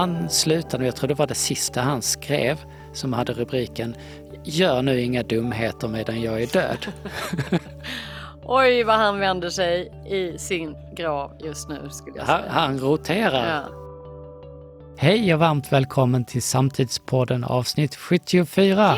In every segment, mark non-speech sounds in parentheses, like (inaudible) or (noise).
han slutade, jag tror det var det sista han skrev, som hade rubriken Gör nu inga dumheter medan jag är död. (laughs) Oj vad han vänder sig i sin grav just nu skulle jag Han, säga. han roterar. Ja. Hej och varmt välkommen till Samtidspodden avsnitt 74.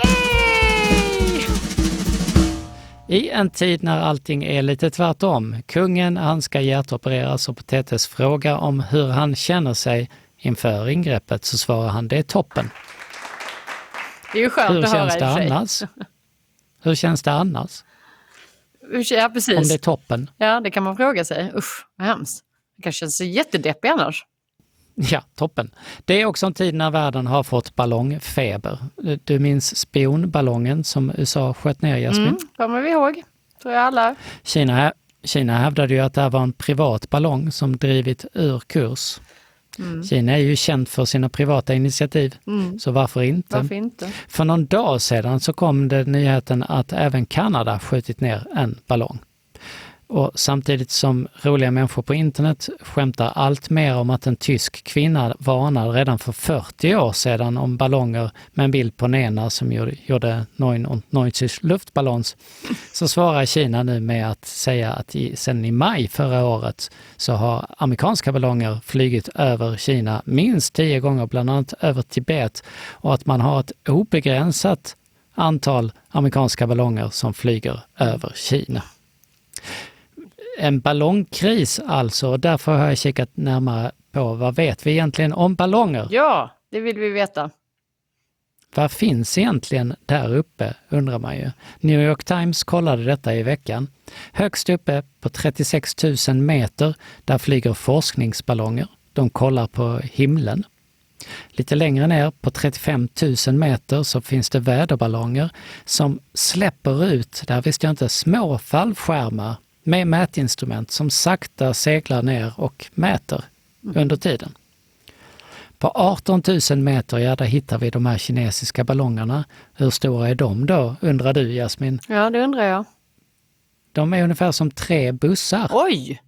I en tid när allting är lite tvärtom. Kungen han ska hjärtopereras och på TTs fråga om hur han känner sig inför ingreppet så svarar han det är toppen. Det är ju skönt Hur att höra känns i det annars? Hur känns det annars? Ja Om precis. det är toppen? Ja det kan man fråga sig. Usch vad hemskt. Det kanske känns jättedeppig annars. Ja, toppen. Det är också en tid när världen har fått ballongfeber. Du minns spionballongen som USA sköt ner, Jasmin? Mm, kommer vi ihåg. Tror jag alla. Kina, Kina hävdade ju att det här var en privat ballong som drivit ur kurs. Mm. Kina är ju känt för sina privata initiativ, Mm. så varför inte? Varför inte? För någon dag sedan så kom det nyheten att även Kanada skjutit ner en ballong. Och samtidigt som roliga människor på internet skämtar allt mer om att en tysk kvinna varnade redan för 40 år sedan om ballonger med en bild på Nena som gjorde, gjorde 99 luftballons, så svarar Kina nu med att säga att i, sedan i maj förra året så har amerikanska ballonger flygit över Kina minst tio gånger, bland annat över Tibet, och att man har ett obegränsat antal amerikanska ballonger som flyger över Kina. En ballongkris alltså, därför har jag kikat närmare på vad vet vi egentligen om ballonger? Ja, det vill vi veta. Vad finns egentligen där uppe, undrar man ju. New York Times kollade detta i veckan. Högst uppe på 36 000 meter, där flyger forskningsballonger. De kollar på himlen. Lite längre ner på 35 000 meter så finns det väderballonger som släpper ut, där visste jag inte, små fallskärmar med mätinstrument som sakta seglar ner och mäter under tiden. På 18 000 meter, ja där hittar vi de här kinesiska ballongerna. Hur stora är de då, undrar du Jasmin? Ja, det undrar jag. De är ungefär som tre bussar. Oj!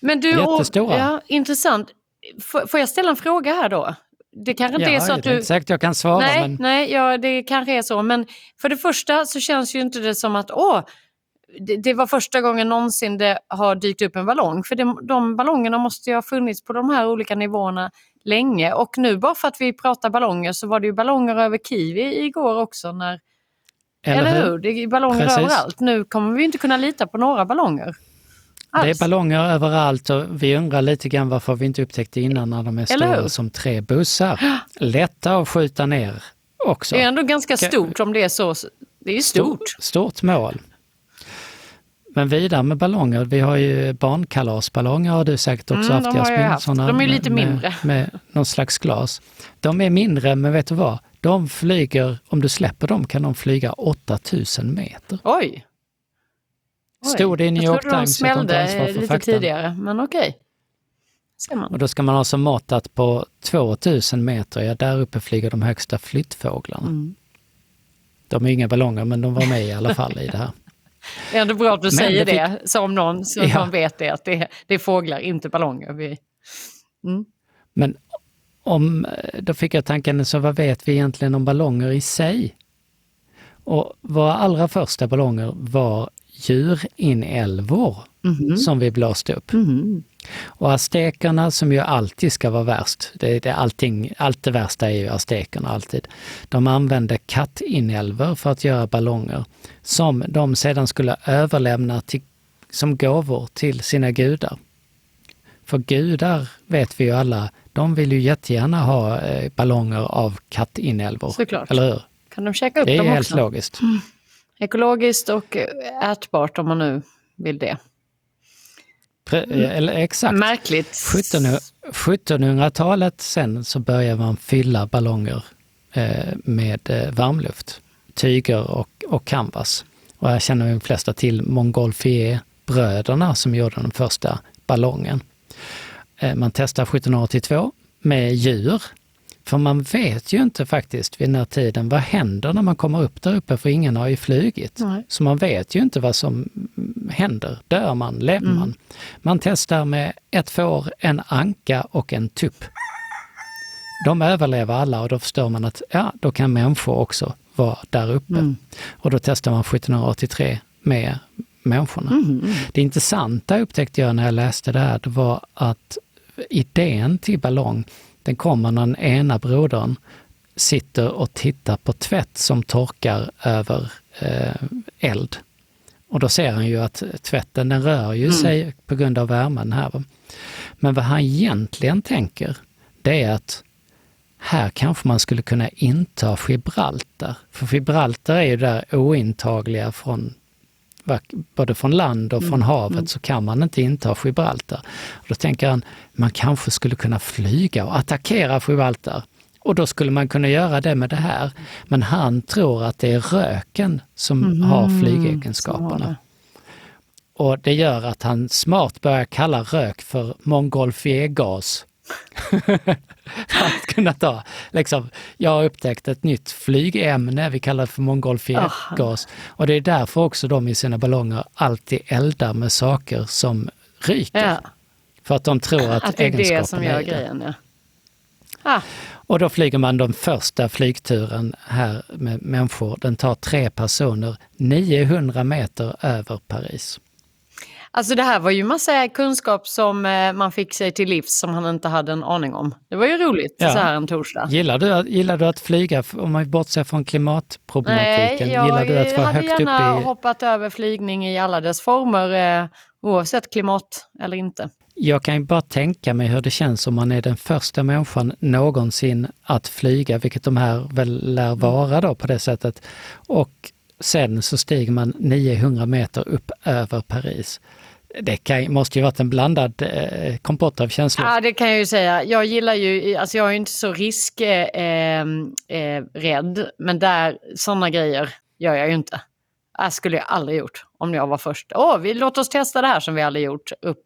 Men du, och, Jättestora. ja, intressant. Får, får jag ställa en fråga här då? Det kanske inte är så att du... inte säkert jag kan svara, nej, men nej ja, det kanske är så. Men för det första så känns ju inte det som att åh, det, det var första gången någonsin det har dykt upp en ballong. För det, de ballongerna måste ju ha funnits på de här olika nivåerna länge. Och nu bara för att vi pratar ballonger så var det ju ballonger över Kiwi igår också. När, eller, hur? Det är ballonger Precis. överallt. Nu kommer vi inte kunna lita på några ballonger. Det är Alls. ballonger överallt och vi undrar lite grann varför vi inte upptäckte innan när de är Eller stora hur? som tre bussar. Lätta att skjuta ner också. Det är ändå ganska Ka- stort om det är så. Det är ju stort. Stort mål. Men vidare med ballonger, vi har ju barnkalasballonger har du säkert också Mm, haft de jag Jasmin. haft. Såna De är med- lite med, mindre. Med någon slags glas. De är mindre, men vet du vad? De flyger, om du släpper dem kan de flyga 8000 meter. Oj! Oj. Stod det i New York trodde de Times, jag tar inte smällde lite faktan. tidigare, men okej. Och då ska man ha som mått att på 2000 meter, ja där uppe flyger de högsta flyttfåglarna. Mm. De är inga ballonger, men de var med i alla fall i det här. Det är ändå bra att du säger det det, som någon så Ja. vet det, att det det är fåglar, inte ballonger. Vi... Mm. Men om, då fick jag tanken, så vad vet vi egentligen om ballonger i sig? Och våra allra första ballonger var djurinälvor Mhm. som vi blåste upp. Mhm. Och aztekerna som ju alltid ska vara värst, det, det, allting, allt det värsta är ju aztekerna alltid. De använde kattinälvor för att göra ballonger som de sedan skulle överlämna till, som gåvor till sina gudar. För gudar vet vi ju alla, de vill ju jättegärna ha eh, ballonger av kattinälvor. Såklart. Eller hur? Kan de käka upp Det är dem helt också? logiskt. Ekologiskt och eh, ätbart om man nu vill det. Pre- eller, exakt. Märkligt. 1700 1700-talet sen så började man fylla ballonger eh, med eh, varmluft, tyger och, och canvas. Och här känner de flesta till Montgolfier-bröderna som gjorde den första ballongen. Eh, man testade 1782 med djur. För man vet ju inte faktiskt vid den här tiden, vad händer när man kommer upp där uppe? För ingen har ju flugit. Nej. Så man vet ju inte vad som händer. Dör man? Lever man? Man testar med ett får, en anka och en tupp. de överlever alla och då förstår man att ja, då kan människor också vara där uppe. Mm. Och då testar man 1783 med människorna. Mm. Det intressanta upptäckte jag när jag läste det här, det var att idén till ballong, den kommer när den ena brodern sitter och tittar på tvätt som torkar över eh, eld. Och då ser han ju att tvätten den rör ju Mm. sig på grund av värmen här. Men vad han egentligen tänker, det är att här kanske man skulle kunna inta Gibraltar. För Gibraltar är ju där ointagliga från både från land och från havet så kan man inte inta Gibraltar. Och då tänker han, man kanske skulle kunna flyga och attackera Gibraltar. Och då skulle man kunna göra det med det här. Men han tror att det är röken som har Så var flygegenskaperna. Och det gör att han smart börjar kalla rök för montgolfiergas. (laughs) för att kunna ta, liksom, jag har upptäckt ett nytt flygämne, vi kallar det för montgolfiergas. Och det är därför också de i sina ballonger alltid eldar med saker som ryker. Ja, För att de tror att, att det är det som gör grejen. Ja. Ah, Och då flyger man den första flygturen här med människor. Den tar tre personer 900 meter över Paris. Alltså det här var ju massa kunskap som eh, man fick sig till livs som han inte hade en aning om. Det var ju roligt Ja. så här en torsdag. Gillar du, att- gillar du att flyga, om man bortser från klimatproblematiken? Nej, jag gillar du att vara hade högt gärna uppe i... hoppat över flygning i alla dess former, eh, oavsett klimat eller inte. Jag kan ju bara tänka mig hur det känns om man är den första människan någonsin att flyga, vilket de här väl lär vara då på det sättet. Och sen så stiger man 900 meter upp över Paris. Det kan, måste ju varit en blandad eh, kompott av känslor. Ja, det kan jag ju säga. Jag gillar ju, alltså jag är inte så riskrädd, eh, eh, rädd, men där, sådana grejer gör jag ju inte. Det skulle jag aldrig gjort om jag var först. Åh, vi, låt oss testa det här som vi aldrig gjort upp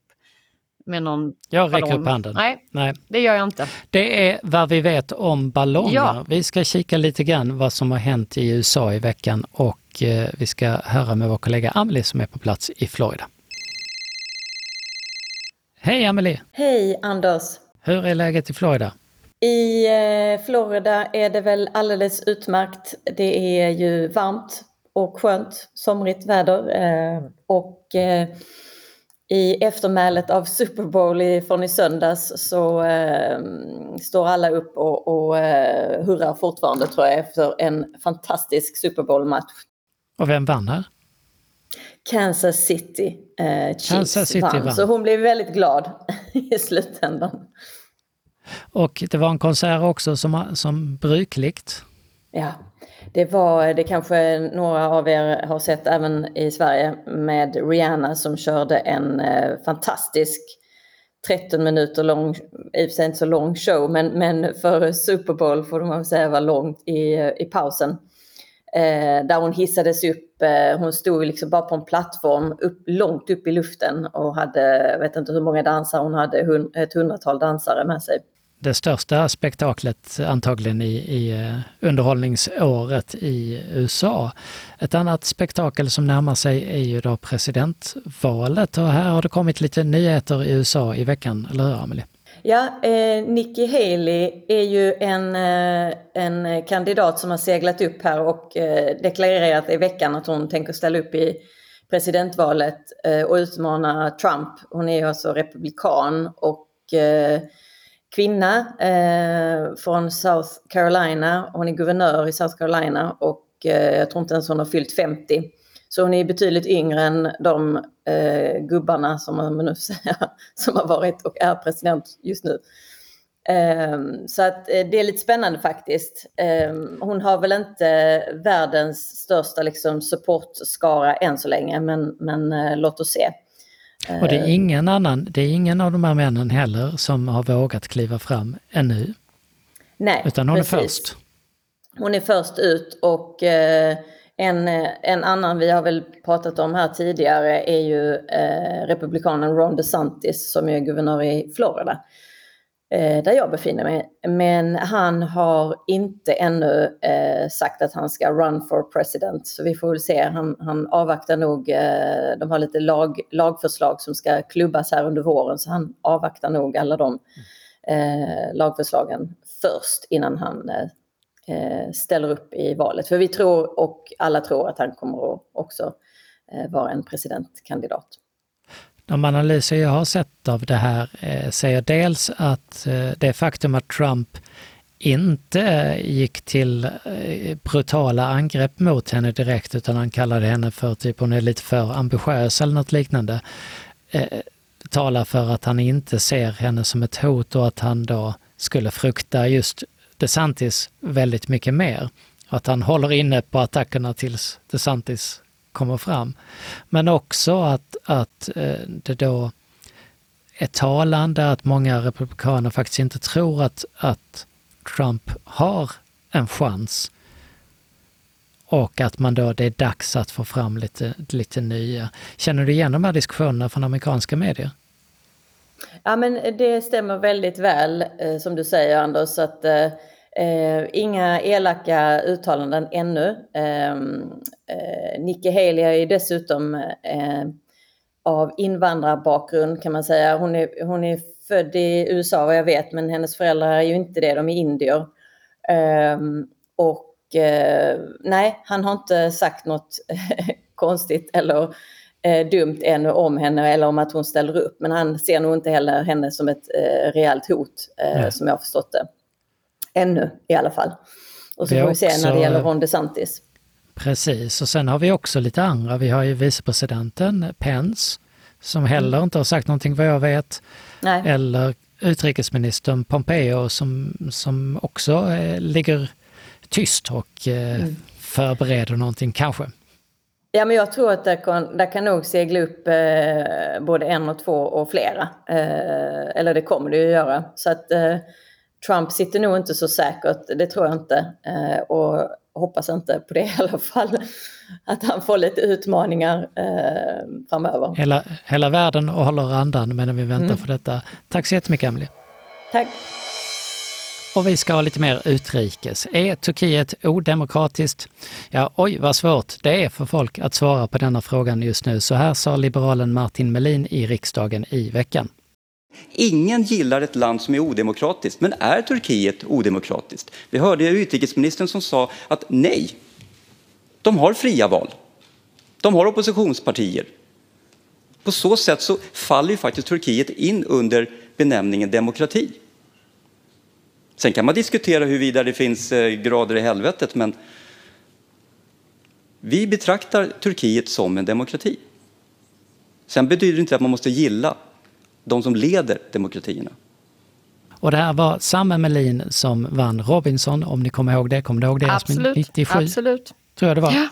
med någon Jag räcker ballong. upp handen. Nej, Nej. det gör jag inte. Det är vad vi vet om ballonger. Ja. Vi ska kika lite grann vad som har hänt i USA i veckan och eh, vi ska höra med vår kollega Amelie som är på plats i Florida. Hej Amelie! Hej Anders! Hur är läget i Florida? I eh, Florida är det väl alldeles utmärkt. Det är ju varmt och skönt, somrigt väder. Eh, och eh, i eftermälet av Super Bowl från i söndags så står alla upp och, och hurrar fortfarande tror jag efter en fantastisk Super Bowl-match. Och vem vann här? Kansas City eh, Chiefs Kansas City vann. vann. Så hon blev väldigt glad (laughs) i slutändan. Och det var en konsert också som, som brukligt. Ja, det var det kanske några av er har sett även i Sverige med Rihanna som körde en eh, fantastisk 13 minuter lång, i och för sig inte så lång show, men, men för Super Bowl får man säga var långt i, i pausen. Eh, där hon hissades upp, eh, Eh, hon stod liksom bara på en plattform upp, långt upp i luften och hade, jag vet inte hur många dansare, hon hade ett hundratal dansare med sig. Det största spektaklet antagligen i, i eh, underhållningsåret i USA. Ett annat spektakel som närmar sig är ju då presidentvalet och här har det kommit lite nyheter i USA i veckan, eller hur Amelie? Ja, eh, Nikki Haley är ju en, eh, en kandidat som har seglat upp här och eh, deklarerat i veckan att hon tänker ställa upp i presidentvalet eh, och utmana Trump. Hon är ju alltså republikan och eh, kvinna eh, från South Carolina. Hon är guvernör i South Carolina och eh, jag tror inte ens hon har fyllt 50. Så hon är betydligt yngre än de eh, gubbarna som man nu (laughs) säga, som har varit och är president just nu. Ehm, så att eh, det är lite spännande faktiskt. Ehm, hon har väl inte världens största liksom, supportskara än så länge, men, men eh, låt oss se. Och det är ingen annan, det är ingen av de här männen heller som har vågat kliva fram ännu, Nej, utan hon är precis. först. Hon är först ut och eh, en, eh, en annan vi har väl pratat om här tidigare är ju eh, republikanen Ron DeSantis som är guvernör i Florida. Eh, där jag befinner mig. Men han har inte ännu eh, sagt att han ska run for president. Så vi får väl se. Han, han avvaktar nog. Eh, de har lite lag, lagförslag som ska klubbas här under våren. Så han avvaktar nog alla de eh, lagförslagen först innan han Eh, ställer upp i valet. För vi tror, och alla tror, att han kommer att också eh, vara en presidentkandidat. De analyser jag har sett av det här eh, säger dels att eh, det faktum att Trump inte eh, gick till eh, brutala angrepp mot henne direkt utan han kallade henne för typ hon är lite för ambitiös eller något liknande. Eh, talar för att han inte ser henne som ett hot och att han då skulle frukta just DeSantis väldigt mycket mer. Att han håller inne på attackerna tills DeSantis kommer fram. Men också att, att eh, det då är talande att många republikaner faktiskt inte tror att, att Trump har en chans. Och att man då, det är dags att få fram lite, lite nya. Känner du igen de här diskussionerna från amerikanska medier? Ja men det stämmer väldigt väl eh, som du säger Anders. Att, eh, eh, inga elaka uttalanden ännu. Ehm, eh, Nikki Haley är ju dessutom eh, av invandrarbakgrund kan man säga. Hon är, hon är född i USA vad jag vet, men hennes föräldrar är ju inte det, de är indier. Ehm, och eh, nej, han har inte sagt något (laughs) konstigt eller uh, dumt ännu om henne eller om att hon ställer upp. Men han ser nog inte heller henne som ett uh, reellt hot, uh, som jag har förstått det. Ännu i alla fall. Och så får vi se när det gäller Ron DeSantis. Precis, och sen har vi också lite andra. Vi har ju vicepresidenten Pence som heller inte har sagt någonting vad jag vet. Nej. Eller utrikesministern Pompeo som, som också eh, ligger tyst och eh, mm. förbereder någonting kanske. Ja, men jag tror att det kan, det kan nog segla upp eh, både en och två och flera. Eh, eller det kommer det ju göra. Så att eh, Trump sitter nog inte så säkert, det tror jag inte. Eh, och hoppas inte på det (laughs) i alla fall. Att han får lite utmaningar eh, framöver. Hela, hela världen och håller andan medan vi väntar mm. på detta. Tack så jättemycket Emelie. Tack. Och vi ska ha lite mer utrikes. Är Turkiet odemokratiskt? Ja, oj vad svårt det är för folk att svara på denna frågan just nu. Så här sa liberalen Martin Melin i riksdagen i veckan. Ingen gillar ett land som är odemokratiskt, men är Turkiet odemokratiskt? Vi hörde utrikesministern som sa att nej, de har fria val. De har oppositionspartier. På så sätt så faller ju faktiskt Turkiet in under benämningen demokrati. Sen kan man diskutera huruvida det finns eh, grader i helvetet, men vi betraktar Turkiet som en demokrati. Sen betyder det inte att man måste gilla de som leder demokratierna. Och det här var Samme Melin som vann Robinson, om ni kommer ihåg det. Kommer du ihåg det? Absolut. 97, absolut. Tror jag det var. Ja.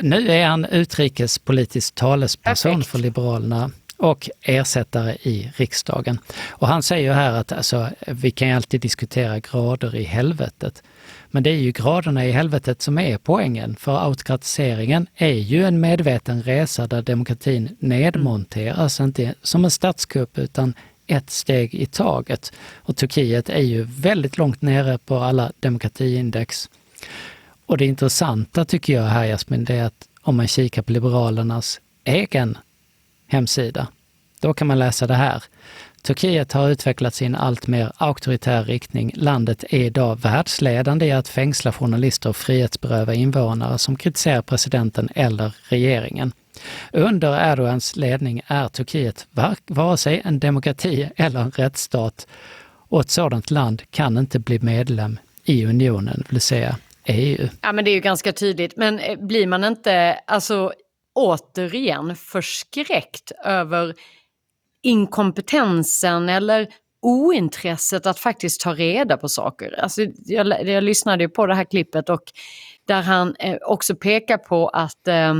Nu är han utrikespolitisk talesperson Perfekt. för Liberalerna och ersättare i riksdagen. Och han säger här att alltså, vi kan ju alltid diskutera grader i helvetet. Men det är ju graderna i helvetet som är poängen, för autokratiseringen är ju en medveten resa där demokratin nedmonteras, mm. inte som en statskupp utan ett steg i taget. Och Turkiet är ju väldigt långt nere på alla demokratiindex. Och det intressanta tycker jag här Jasmin, det är att om man kikar på Liberalernas egen hemsida, då kan man läsa det här. Turkiet har utvecklats i en allt mer auktoritär riktning. Landet är idag världsledande i att fängsla journalister och frihetsberöva invånare som kritiserar presidenten eller regeringen. Under Erdogans ledning är Turkiet vare sig en demokrati eller en rättsstat och ett sådant land kan inte bli medlem i unionen, vill säga EU. Ja men det är ju ganska tydligt, men eh, blir man inte alltså återigen förskräckt över inkompetensen eller ointresset att faktiskt ta reda på saker. Alltså, jag, jag lyssnade ju på det här klippet och där han eh, också pekar på att eh,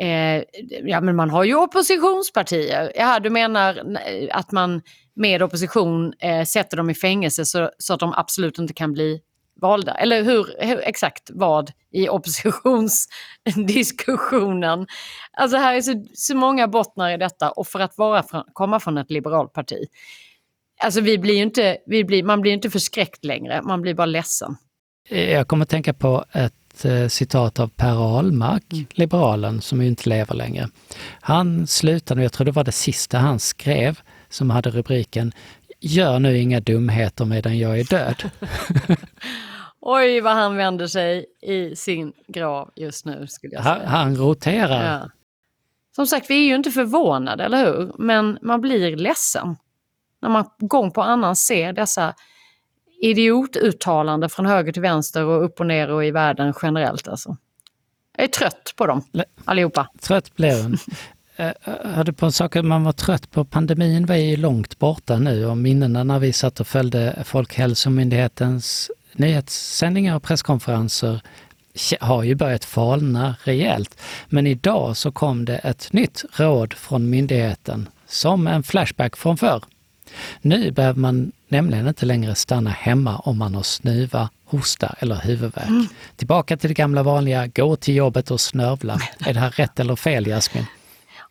eh, ja, men man har ju oppositionspartier. Ja, du menar eh, att man med opposition eh, sätter dem i fängelse så, så att de absolut inte kan bli valda? Eller hur, hur, exakt vad i oppositionsdiskussionen? Alltså här är så, så många bottnar i detta och för att vara från, komma från ett liberalt parti. Alltså vi blir inte, vi blir, man blir inte förskräckt längre, man blir bara ledsen. Jag kommer att tänka på ett eh, citat av Per Ahlmark, mm. liberalen, som ju inte lever längre. Han slutade, jag tror det var det sista han skrev, som hade rubriken gör nu inga dumheter medan jag är död. (laughs) Oj, vad han vänder sig i sin grav just nu, skulle jag säga. Han, han roterar. Ja. Som sagt, vi är ju inte förvånade, eller hur? Men man blir ledsen när man gång på annan ser dessa idiotuttalanden från höger till vänster och upp och ner och i världen generellt. Alltså. Jag är trött på dem, allihopa. Trött blev hon. Jag (laughs) hörde på saker man var trött på. Pandemin var ju långt borta nu och minnena när vi satt och följde Folkhälsomyndighetens nyhetssändningar och presskonferenser har ju börjat falna rejält. Men idag så kom det ett nytt råd från myndigheten som en flashback från förr. Nu behöver man nämligen inte längre stanna hemma om man har snuva, hosta eller huvudvärk. Mm. Tillbaka till det gamla vanliga, gå till jobbet och snörvla. (laughs) Är det här rätt eller fel Jasmin?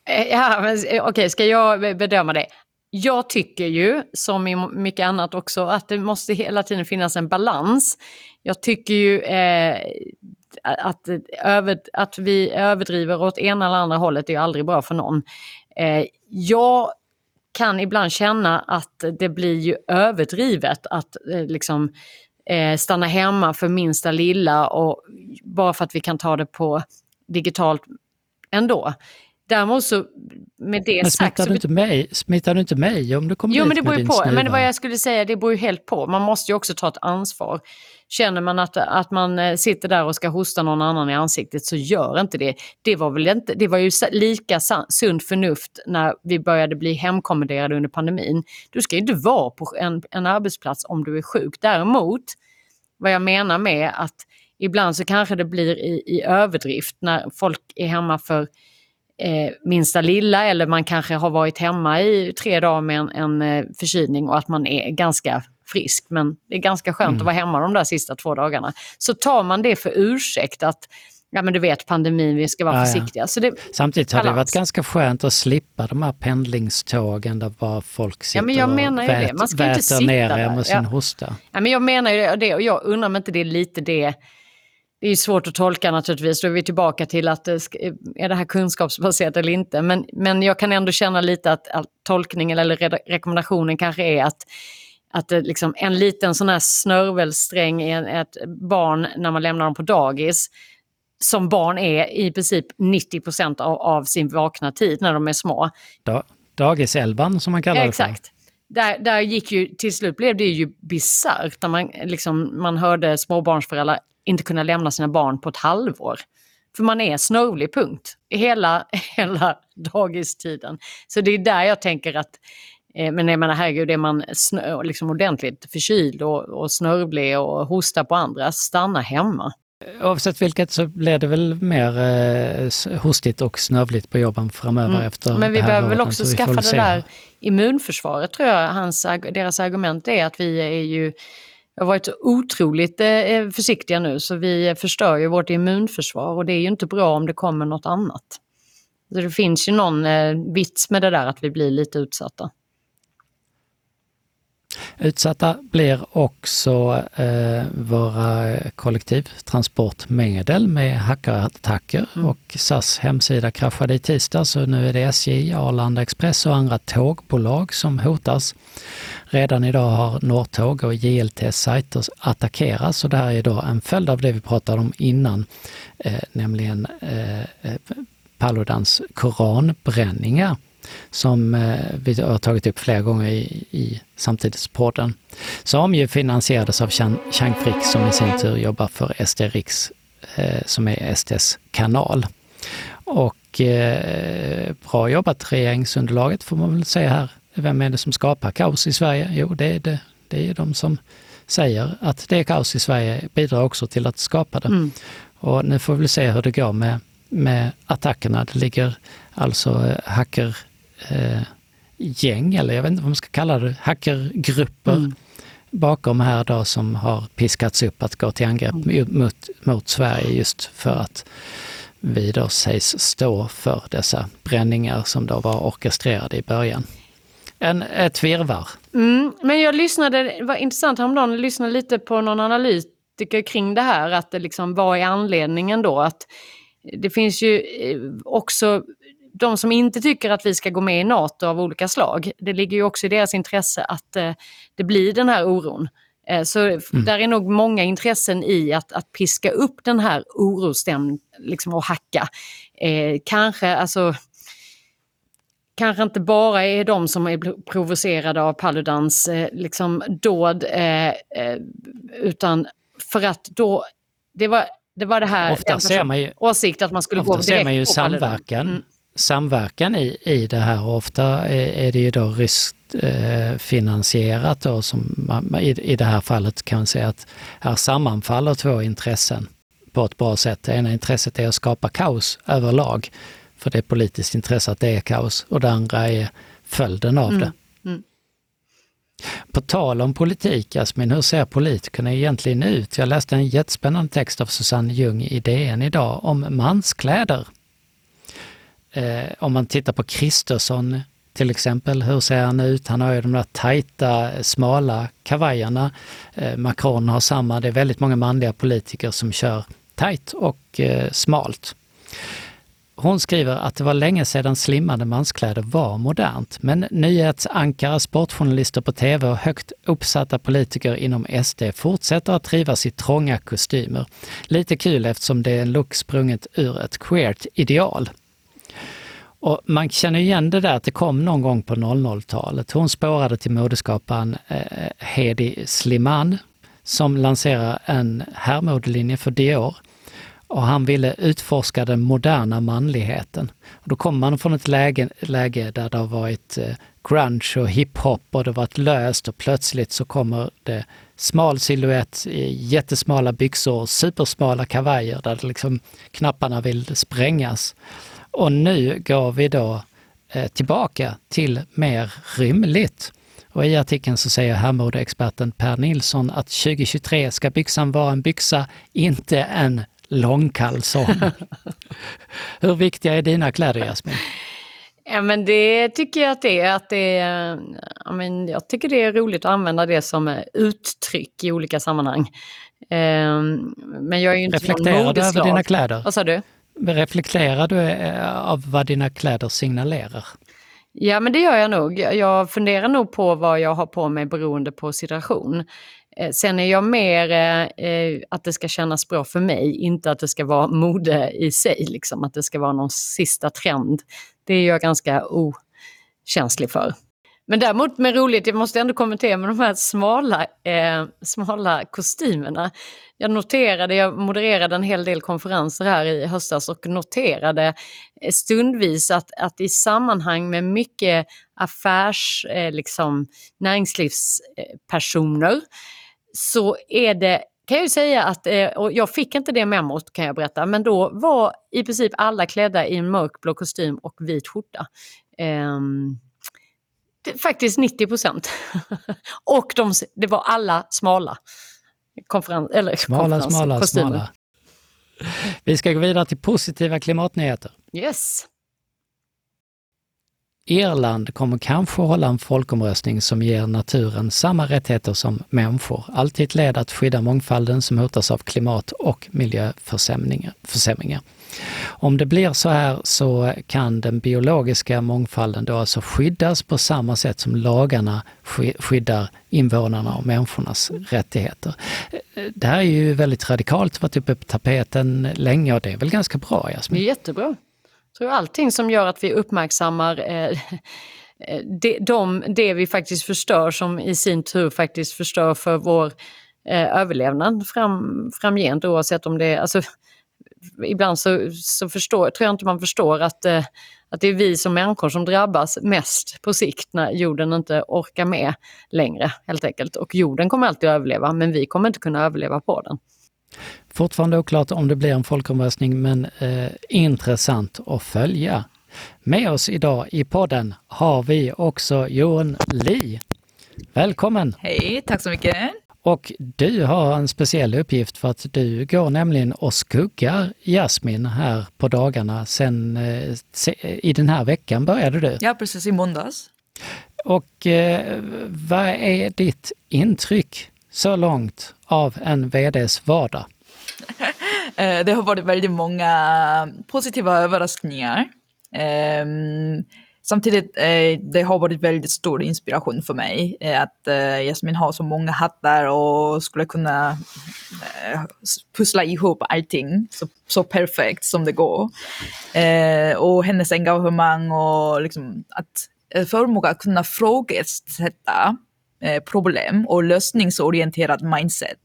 Eh, ja, okej, okay, ska jag bedöma det? Jag tycker ju, som i mycket annat också, att det måste hela tiden finnas en balans. Jag tycker ju eh, att, över, att vi överdriver åt ena eller andra hållet är ju aldrig bra för någon. Eh, jag kan ibland känna att det blir ju överdrivet att eh, liksom eh, stanna hemma för minsta lilla och bara för att vi kan ta det på digitalt ändå. Däremot så med det men sagt... Du, inte mig, smittar du inte mig om du kommer jo, dit men det beror med ju din på. snuva? Men vad jag skulle säga, det beror ju helt på. Man måste ju också ta ett ansvar. Känner man att, att man eh, sitter där och ska hosta någon annan i ansiktet så gör inte det. Det var, väl inte, det var ju lika sunt förnuft när vi började bli hemkommenderade under pandemin. Du ska ju inte vara på en, en arbetsplats om du är sjuk. Däremot, vad jag menar med att ibland så kanske det blir i, i överdrift när folk är hemma för eh, minsta lilla eller man kanske har varit hemma i tre dagar med en, en eh, förkylning och att man är ganska frisk men det är ganska skönt mm. att vara hemma de där sista två dagarna. Så tar man det för ursäkt att Ja men du vet pandemin, vi ska vara ja, försiktiga. Så det, Samtidigt har det varit ganska skönt att slippa de här pendlingstågen där bara folk sitter ja, men jag menar ju och det. Man ska inte sitta ner där. med sin ja. hosta. Ja, men jag menar ju det och jag undrar om inte det är lite det det är svårt att tolka naturligtvis, då är vi tillbaka till att är det här kunskapsbaserat eller inte. Men, men jag kan ändå känna lite att, att tolkningen eller re rekommendationen kanske är att, att liksom en liten sån här snörvelsträng i ett barn när man lämnar dem på dagis, som barn är i princip 90 av, av, sin vakna tid när de är små. Da, dagiselvan som man kallar ja, det för. Exakt. Där, där gick ju, till slut blev det ju bisarrt när man, liksom, man hörde småbarnsföräldrar inte kunna lämna sina barn på ett halvår. För man är snörvlig, punkt. Hela, (laughs) hela dagistiden. Så det är där jag tänker att eh, men jag menar herregud, är man snö, liksom ordentligt förkyld och, och snörvlig och hostar på andra, stanna hemma. Oavsett vilket så blir det väl mer eh, hostigt och snövligt på jobben framöver mm. efter Men vi behöver väl också skaffa det där immunförsvaret tror jag. Hans, deras argument är att vi är ju har varit otroligt eh, eh, försiktiga nu så vi förstör ju vårt immunförsvar och det är ju inte bra om det kommer något annat. Så det finns ju någon eh, vits med det där att vi blir lite utsatta. Utsatta blir också eh, våra kollektivtransportmedel med hackerattacker mm. och SAS hemsida kraschade i tisdag så nu är det SJ, Arlanda Express och andra tågbolag som hotas. Redan idag har Norrtåg och JLTs sajter attackerats och det här är då en följd av det vi pratade om innan, eh, nämligen eh, eh Paludans koranbränningar som eh, vi har tagit upp flera gånger i, i Samtidspodden. Som ju finansierades av Chang Frick som i sin tur jobbar för SD Riks, eh, som är SDs kanal. Och eh, bra jobbat regeringsunderlaget får man väl säga här. Vem är det som skapar kaos i Sverige? Jo, det är, det, det är de som säger att det är kaos i Sverige, bidrar också till att skapa det. Mm. Och nu får vi se hur det går med, med attackerna. Det ligger alltså hacker eh, gäng, eller jag vet inte vad man ska kalla det, hackergrupper mm. bakom här då som har piskats upp att gå till angrepp mm. mot, mot Sverige just för att vi då sägs stå för dessa bränningar som då var orkestrerade i början. En, ett virvar. Mm, men jag lyssnade, det var intressant häromdagen, jag lyssnade lite på någon analytiker kring det här, att det liksom, vad är anledningen då? Att det finns ju eh, också de som inte tycker att vi ska gå med i NATO av olika slag, det ligger ju också i deras intresse att eh, det blir den här oron. Eh, så mm. där är nog många intressen i att, att piska upp den här orosstämningen liksom, och hacka. Eh, kanske, alltså, kanske inte bara är de som är provocerade av Paludans eh, liksom, dåd, utan för att då, det var det, var det här, ofta ser man ju, åsikt att man skulle gå direkt ser man ju samverkan, mm. Samverkan i, i det här ofta är, är det ju då ryskt eh, finansierat då som man, i, i det här fallet kan man säga att här sammanfaller två intressen på ett bra sätt. Det ena intresset är att skapa kaos överlag för det är politiskt intresse att det är kaos och det andra är följden av mm. det. Mm. På tal om politik, Jasmin, hur ser politikerna egentligen ut? Jag läste en jättespännande text av Susanne Ljung i DN idag om manskläder. Eh, om man tittar på Kristersson till exempel, hur ser han ut? Han har ju de där tajta, smala kavajerna. Eh, Macron har samma, det är väldigt många manliga politiker som kör tajt och eh, smalt. Hon skriver att det var länge sedan slimmade manskläder var modernt, men nyhetsankare, sportjournalister på tv och högt uppsatta politiker inom SD fortsätter att trivas i trånga kostymer. Lite kul eftersom det är en look sprunget ur ett queert ideal. Och man känner igen det där att det kom någon gång på 00-talet. Hon spårade till modeskaparen eh, Hedi Sliman som lanserar en herrmodelinje för Dior och han ville utforska den moderna manligheten. Och då kom man från ett läge, läge där det har varit eh, grunge och hiphop och det varit löst och plötsligt så kommer det smal silhuett, jättesmala byxor och supersmala kavajer där liksom knapparna vill sprängas. Och nu går vi då eh, tillbaka till mer rymligt. Och i artikeln så säger herrmodeexperten Per Nilsson att 2023 ska byxan vara en byxa, inte en långkalsong. (laughs) Hur viktiga är dina kläder Jasmin? Ja, men det tycker jag att det är. Att det är ja, men jag tycker det är roligt att använda det som uttryck i olika sammanhang. Um, men jag är ju inte Reflekterar du över dina kläder? Vad sa du? Reflekterar du eh, av vad dina kläder signalerar? Ja, men det gör jag nog. Jag funderar nog på vad jag har på mig beroende på situation. Eh, sen är jag mer eh, eh, att det ska kännas bra för mig, inte att det ska vara mode i sig, liksom, att det ska vara någon sista trend. Det är jag ganska okänslig för. Men däremot med roligt, jag måste ändå kommentera med de här smala, eh, smala kostymerna. Jag noterade, jag modererade en hel del konferenser här i höstas och noterade eh, stundvis att, att i sammanhang med mycket affärs, eh, liksom näringslivspersoner, så är det kan jag ju säga att, eh, och jag fick inte det memot kan jag berätta, men då var i princip alla klädda i en mörkblå kostym och vit skjorta. Um, faktiskt 90 procent. (laughs) och de, det var alla smala. Konferens, eller smala, konferens, smala, kostymer. smala. Vi ska gå vidare till positiva klimatnyheter. Yes. Irland kommer kanske hålla en folkomröstning som ger naturen samma rättigheter som människor. Alltid ett led att skydda mångfalden som hotas av klimat och miljöförsämringar. Om det blir så här så kan den biologiska mångfalden då alltså skyddas på samma sätt som lagarna skyddar invånarna och människornas rättigheter. Det här är ju väldigt radikalt, varit uppe på tapeten länge och det är väl ganska bra Jasmin? Det är jättebra tror allting som gör att vi uppmärksammar eh, (laughs) eh, det, de, det vi faktiskt förstör som i sin tur faktiskt förstör för vår eh, överlevnad fram, framgent oavsett om det är... Alltså, (laughs) ibland så, så förstår, tror jag inte man förstår att, eh, att det är vi som människor som drabbas mest på sikt när jorden inte orkar med längre helt enkelt. Och jorden kommer alltid att överleva men vi kommer inte kunna överleva på den. Fortfarande oklart om det blir en folkomröstning, men eh, intressant att följa. Med oss idag i podden har vi också Johan Li. Välkommen! Hej, tack så mycket! Och du har en speciell uppgift för att du går nämligen och skuggar Jasmin här på dagarna. Sen eh, i den här veckan började du. Ja, precis i måndags. Och eh, vad är ditt intryck så långt av en VDs vardag? Eh, det har varit väldigt många positiva överraskningar. Ehm, samtidigt, eh, det har varit väldigt stor inspiration för mig eh, att Jasmin har så många hattar och skulle kunna pussla ihop allting så, så perfekt som det går. Och hennes engagemang och liksom att förmåga att kunna frågesätta problem och lösningsorienterad mindset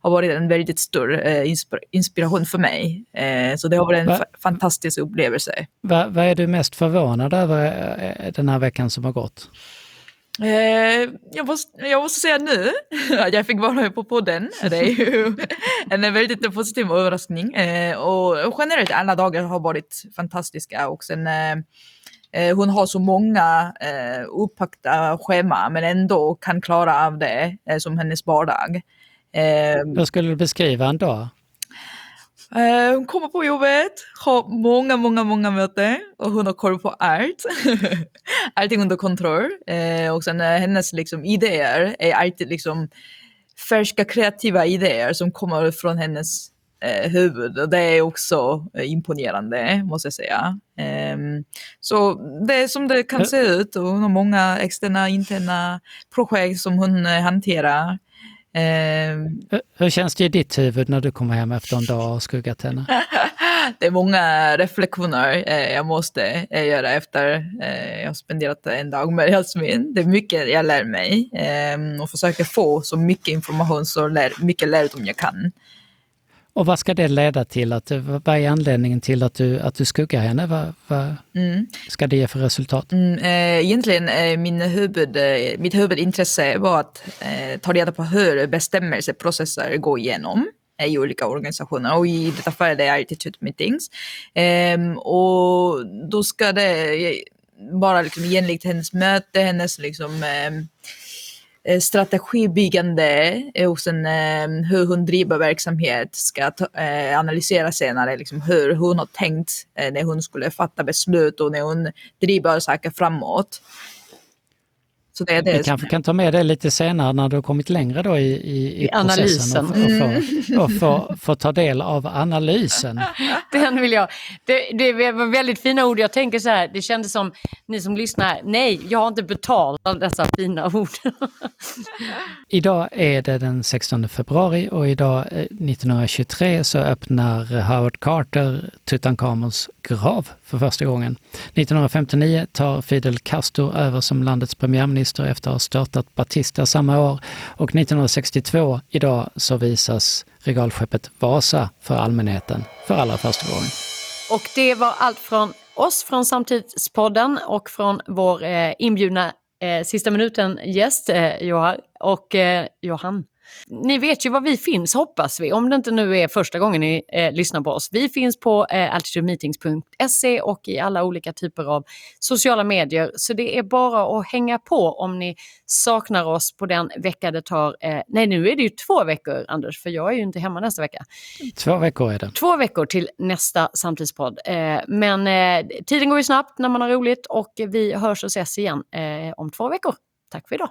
har varit en väldigt stor eh, inspir inspiration för mig. Eh, så det har varit en Va? fa fantastisk upplevelse. Vad vad är du mest förvånad över eh, den här veckan som har gått? Eh, jag, måste, jag måste säga nu (laughs) att jag fick vara med på podden. Det är ju (laughs) en väldigt positiv överraskning. Eh, och generellt alla dagar har varit fantastiska. Och sen, eh, eh, hon har så många eh, upppackta scheman men ändå kan klara av det eh, som hennes vardag. Eh, Hur skulle du beskriva en dag? Eh, hon kommer på jobbet, har många, många, många möten och hon har koll på allt. (laughs) Allting under kontroll. Eh, och sen eh, hennes liksom, idéer är alltid liksom färska kreativa idéer som kommer från hennes eh, huvud. Det är också eh, imponerande måste jag säga. Ehm, så det är som det kan se ut och hon har många externa interna projekt som hon eh, hanterar. Ehm, Hur- Hur känns det i ditt huvud när du kommer hem efter en dag och har skuggat henne? det är många reflektioner eh, jag måste eh, göra efter eh, jag har spenderat en dag med Jasmin. Det är mycket jag lär mig eh, och försöker få så mycket information så lär, mycket lärdom jag kan. Och vad ska det leda till? Att, vad är anledningen till att du, att du skuggar henne? Vad, vad Mm. ska det ge för resultat? Mm, eh, egentligen eh, min huvud, eh, mitt huvudintresse var att eh, ta reda på hur bestämmelseprocesser går igenom eh, i olika organisationer och i detta fall är det attitude meetings. Ehm, och då ska det eh, vara liksom enligt hennes möte, hennes liksom, ehm, eh, Eh, strategibyggande eh, och sen eh, hur hon driver verksamhet ska ta, eh, analysera senare liksom hur hon har tänkt eh, när hon skulle fatta beslut och när hon driver saker framåt. Så det är det Vi kanske kan ta med det lite senare när du har kommit längre då i, i, i, processen analysen. och, få, och få, få ta del av analysen. (laughs) Den vill jag. Det, det var väldigt fina ord. Jag tänker så här, det kändes som, ni som lyssnar, nej, jag har inte betalt av dessa fina ord. (laughs) Idag är det den 16 februari och idag eh, 1923 så öppnar Howard Carter Tutankhamons grav för första gången. 1959 tar Fidel Castro över som landets premiärminister efter att ha störtat Batista samma år och 1962 idag så visas regalskeppet Vasa för allmänheten för allra första gången. Och det var allt från oss från Samtidspodden och från vår eh, inbjudna eh, sista minuten-gäst eh, Johan, och eh, Johan. Ni vet ju var vi finns hoppas vi, om det inte nu är första gången ni eh, lyssnar på oss. Vi finns på eh, altitudemeetings.se och i alla olika typer av sociala medier. Så det är bara att hänga på om ni saknar oss på den vecka det tar. Eh, nej, nu är det ju två veckor Anders, för jag är ju inte hemma nästa vecka Två veckor är det. två veckor till nästa samtidspodd. Eh, men eh, tiden går ju snabbt när man har roligt och vi hörs och ses igen eh, om två veckor. Tack för idag.